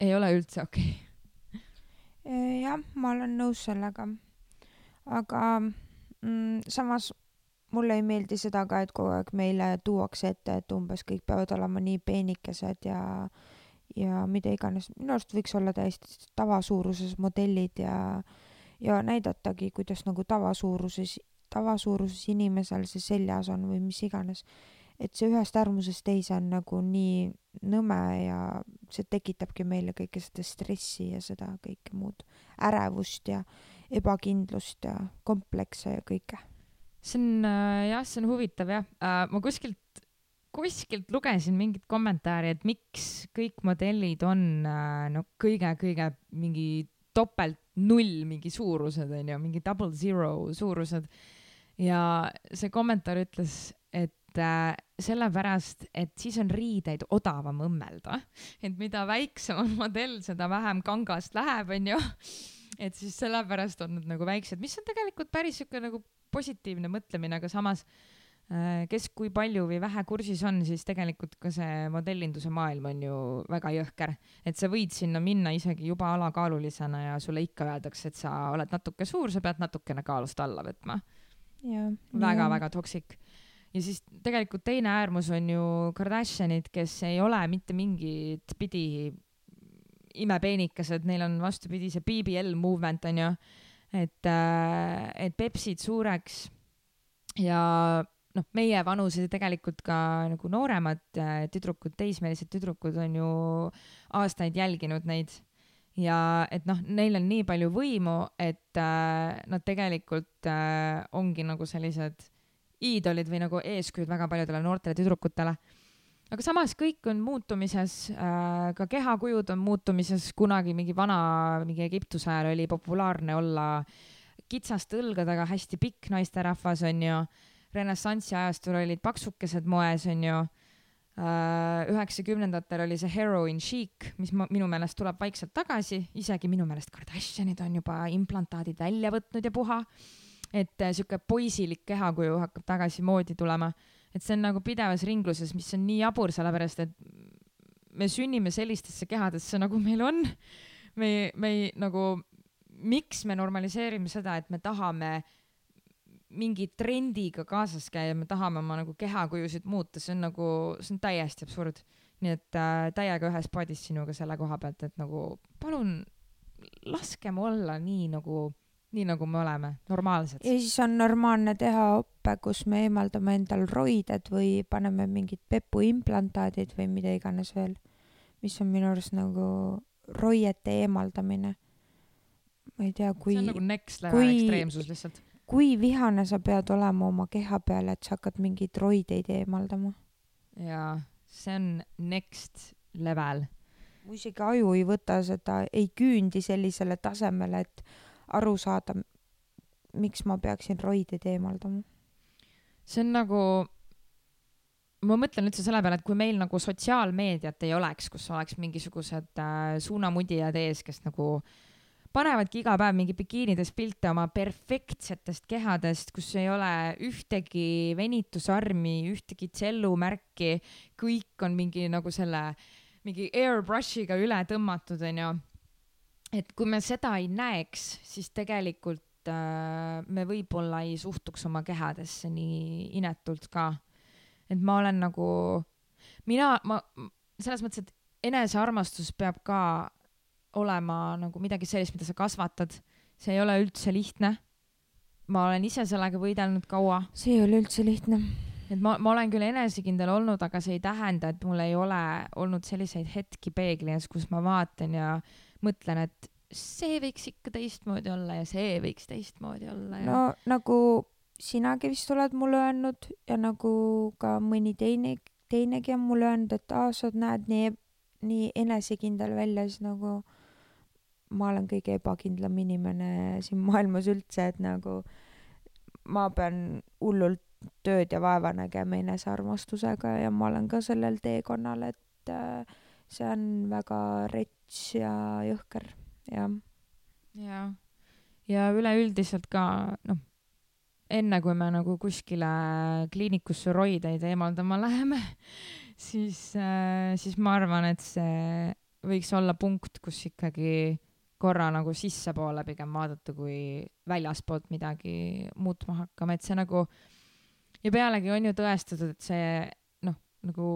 ei ole üldse okei okay. jah, ma olen nõus sellega. aga mm, samas mulle ei meeldi seda ka, et kogu aeg meile tuuakse ette, et umbes kõik peavad olema nii peenikesed ja ja mida iganes, minu arust võiks olla täiesti tavasuuruses modellid ja ja näidatagi, kuidas nagu tavasuuruses tavasuuruses inimesel see seljas on või mis iganes. et see ühest äärmusest teise on nagu nii nõme ja see tekitabki meile kõike seda stressi ja seda kõike muud, ärevust ja ebakindlust ja komplekse ja kõike. see on äh, jah, see on huvitav jah äh,, ma kuskilt, kuskilt lugesin mingit kommentaari, et miks kõik modellid on äh, no kõige-kõige mingi topelt null mingi suurused onju, mingi double zero suurused ja see kommentaar ütles, et äh, sellepärast, et siis on riideid odavam õmmelda, et mida väiksem on [laughs] modell, seda vähem kangast läheb, onju. et siis sellepärast on nad nagu väiksed, mis on tegelikult päris siuke nagu positiivne mõtlemine, aga samas äh, kes kui palju või vähe kursis on, siis tegelikult ka see modellinduse maailm on ju väga jõhker, et sa võid sinna minna isegi juba alakaalulisena ja sulle ikka öeldakse, et sa oled natuke suur, sa pead natukene kaalust alla võtma väga-väga toksik. ja siis tegelikult teine äärmus on ju Kardashianid, kes ei ole mitte mingit pidi imepeenikesed, neil on vastupidi see BBL movement on ju, et, äh, et Pepsid suureks ja noh, meie vanused ja tegelikult ka nagu nooremad äh, tüdrukud, teismelised tüdrukud on ju aastaid jälginud neid ja et noh, neil on nii palju võimu, et äh, nad tegelikult äh, ongi nagu sellised iidolid või nagu eeskujud väga paljudele noortele tüdrukutele aga samas kõik on muutumises äh,, ka kehakujud on muutumises, kunagi mingi vana, mingi Egiptuse ajal oli populaarne olla kitsaste õlgadega hästi pikk naisterahvas, onju. renessansi ajastul olid paksukesed moes, onju. Üheksakümnendatel oli see heroin chic, mis ma, minu meelest tuleb vaikselt tagasi, isegi minu meelest Kardashianid on juba implantaadid välja võtnud ja puha. et äh, sihuke poisilik kehakuju hakkab tagasi moodi tulema et see on nagu pidevas ringluses, mis on nii jabur, sellepärast et me sünnime sellistesse kehadesse, nagu meil on. me, me ei nagu, miks me normaliseerime seda, et me tahame mingi trendiga kaasas käia, me tahame oma nagu kehakujusid muuta, see on nagu, see on täiesti absurd. nii et äh, täiega ühes paadis sinuga selle koha pealt, et nagu palun laskem olla nii nagu, nii nagu me oleme, normaalsed. ja siis on normaalne teha oppe, kus me eemaldame endal roided või paneme mingid pepuimplantaadid või mida iganes veel, mis on minu arust nagu roiete eemaldamine. ma ei tea, kui see on nagu next level kui- ekstreemsus lihtsalt. Kui vihane sa pead olema oma keha peale, et sa hakkad mingeid roideid eemaldama. jaa, see on next level. mu isegi aju ei võta seda, ei küündi sellisele tasemele, et aru saada, miks ma peaksin roideid eemaldama. see on nagu, ma mõtlen üldse selle peale, et kui meil nagu sotsiaalmeediat ei oleks, kus oleks mingisugused äh, suunamudijad ees, kes nagu panevadki iga päev mingi bikiinides pilte oma perfektsetest kehadest, kus ei ole ühtegi venitusarmi, ühtegi tsellumärki, kõik on mingi nagu selle mingi airbrush'iga üle tõmmatud, onju. et kui me seda ei näeks, siis tegelikult äh, me võib-olla ei suhtuks oma kehadesse nii inetult ka. et ma olen nagu, mina, ma selles mõttes, et enesearmastus peab ka olema nagu midagi sellist, mida sa kasvatad. see ei ole üldse lihtne. ma olen ise sellega võidelnud kaua, see ei ole üldse lihtne. et ma, ma olen küll enesekindel olnud, aga see ei tähenda, et mul ei ole olnud selliseid hetki peegli ees, kus ma vaatan ja mõtlen, et see võiks ikka teistmoodi olla ja see võiks teistmoodi olla ja no nagu sinagi vist oled mulle öelnud ja nagu ka mõni teine, teinegi on mulle öelnud, et aa, sa näed nii, nii enesekindel välja, siis nagu ma olen kõige ebakindlam inimene siin maailmas üldse, et nagu ma pean hullult tööd ja vaeva nägema enesearmastusega ja ma olen ka sellel teekonnal, et äh, see on väga rets ja jõhker, jah. ja, ja üleüldiselt ka noh, enne kui me nagu kuskile kliinikusse roideid eemaldama läheme, siis, siis ma arvan, et see võiks olla punkt, kus ikkagi korra nagu sissepoole pigem vaadata, kui väljaspoolt midagi muutma hakkama, et see nagu ja pealegi on ju tõestatud, et see noh, nagu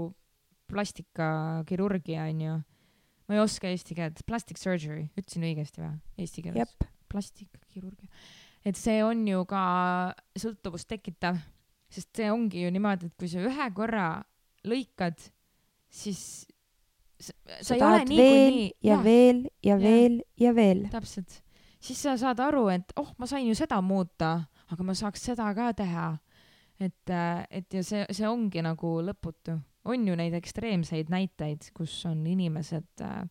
plastikakirurgia on ju, ma ei oska eesti keelt, plastic surgery, ütlesin õigesti või, eesti keeles? jep, plastikkirurgia. et see on ju ka sõltuvust tekitav, sest see ongi ju niimoodi, et kui sa ühe korra lõikad, siis sa, ei ole niikuinii ja veel ja Jaa. veel ja veel. täpselt, siis sa saad aru, et oh, ma sain ju seda muuta, aga ma saaks seda ka teha. et, et ja see, see ongi nagu lõputu. on ju neid ekstreemseid näiteid, kus on inimesed äh,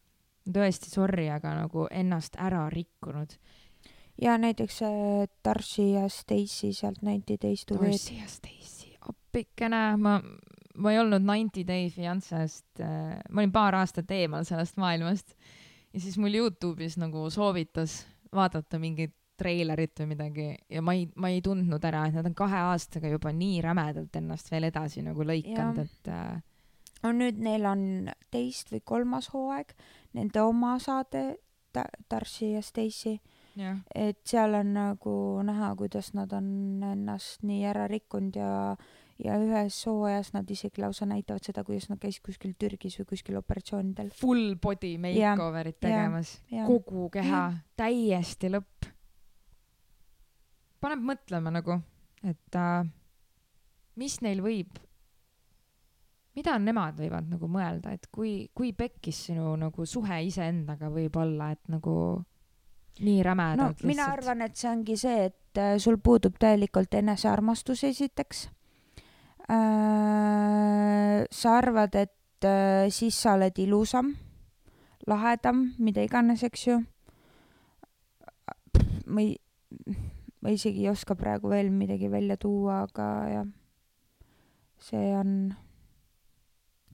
tõesti sorry, aga nagu ennast ära rikkunud. ja näiteks äh, Darcy ja Stacy sealt Ninety Days to. Darcy ja Stacy, appikene, ma, ma ei olnud Ninety Day Fiancest äh,, ma olin paar aastat eemal sellest maailmast. Ja siis mul Youtube'is nagu soovitas vaadata mingit treilerit või midagi ja ma ei, ma ei tundnud ära, et nad on kahe aastaga juba nii rämedalt ennast veel edasi nagu lõikanud, et äh, no nüüd neil on teist või kolmas hooaeg, nende oma saade Ta- Darcy ja Stacy, et seal on nagu näha, kuidas nad on ennast nii ära rikkunud ja ja ühes hooajas nad isegi lausa näitavad seda, kuidas nad käisid kuskil Türgis või kuskil operatsioonidel. full body makeover'it tegemas, kogu keha, täiesti lõpp. paneb mõtlema nagu, et äh, mis neil võib, mida nemad võivad nagu mõelda, et kui, kui pekkis sinu nagu suhe iseendaga võib olla, et nagu nii no rämedalt mina lihtsalt. arvan, et see ongi see, et äh, sul puudub täielikult enesearmastus esiteks. Sa arvad, et äh, siis sa oled ilusam, lahedam, mida iganes, eks ju. ma ei, ma isegi ei oska praegu veel midagi välja tuua, aga jah, see on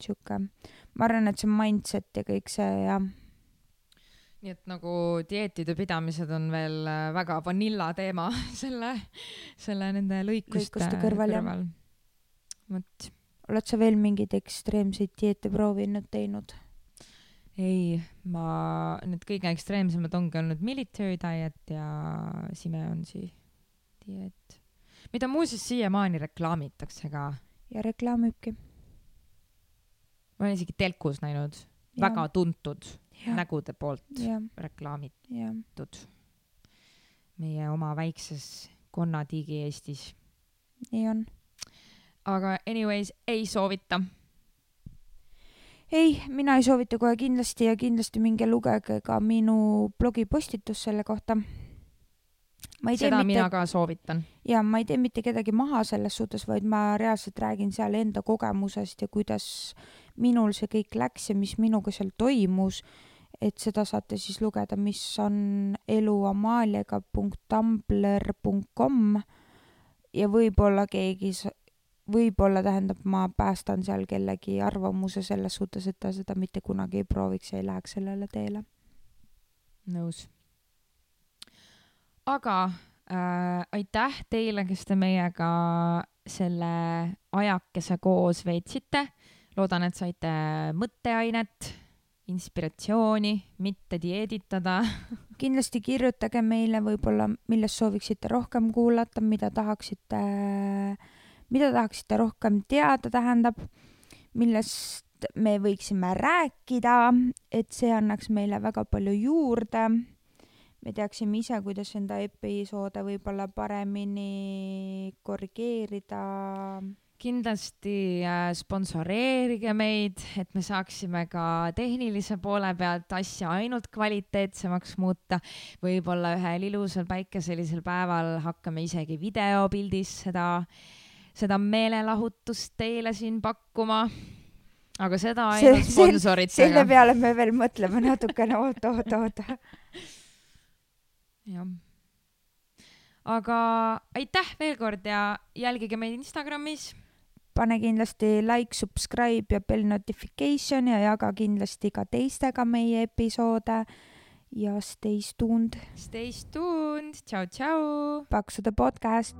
sihuke, ma arvan, et see mindset ja kõik see ja nii et nagu dieetide pidamised on veel äh, väga vanilla teema [laughs] selle, selle nende lõikuste, Lõikuste kõrval, kõrval. vot, oled sa veel mingeid ekstreemseid dieete proovinud, teinud? ei, ma, need kõige ekstreemsemad ongi olnud military diet ja Simeonsi dieet, mida muuseas siiamaani reklaamitakse ka. ja reklaamibki. ma olen isegi telkus näinud väga tuntud ja, nägude poolt jah, reklaamitud meie oma väikses konnatiigi Eestis. nii on. Aga anyways, ei soovita ei, mina ei soovita kohe kindlasti ja kindlasti minge lugege ka minu blogipostitus selle kohta. seda mitte mina ka soovitan. ja ma ei tee mitte kedagi maha selles suhtes, vaid ma reaalselt räägin seal enda kogemusest ja kuidas minul see kõik läks ja mis minuga seal toimus. et seda saate siis lugeda, mis on eluamaliaga.tumblr.com ja võib-olla keegi, võib-olla tähendab, ma päästan seal kellegi arvamuse selles suhtes, et ta seda mitte kunagi ei prooviks ja ei läheks sellele teele. nõus. aga äh, aitäh teile, kes te meiega selle ajakese koos veetsite. loodan, et saite mõtteainet, inspiratsiooni, mitte dieeditada. [laughs] kindlasti kirjutage meile võib-olla, millest sooviksite rohkem kuulata, mida tahaksite, mida tahaksite rohkem teada, tähendab, millest me võiksime rääkida, et see annaks meile väga palju juurde. me teaksime ise, kuidas enda episoode võib-olla paremini korrigeerida. kindlasti äh, sponsoreerige meid, et me saaksime ka tehnilise poole pealt asja ainult kvaliteetsemaks muuta. võib-olla ühel ilusal päikeselisel päeval hakkame isegi videopildis seda, seda meelelahutust teile siin pakkuma. aga seda ainult see- selle sponsoritega. peale me veel mõtleme natukene, oota, oota, oota. jah. aga aitäh veel kord ja jälgige meid Instagramis pane kindlasti like, subscribe ja bell notification ja jaga kindlasti ka teistega meie episoode ja stay tuned, Stay tuned, tšau, tšau. Paksude podcast.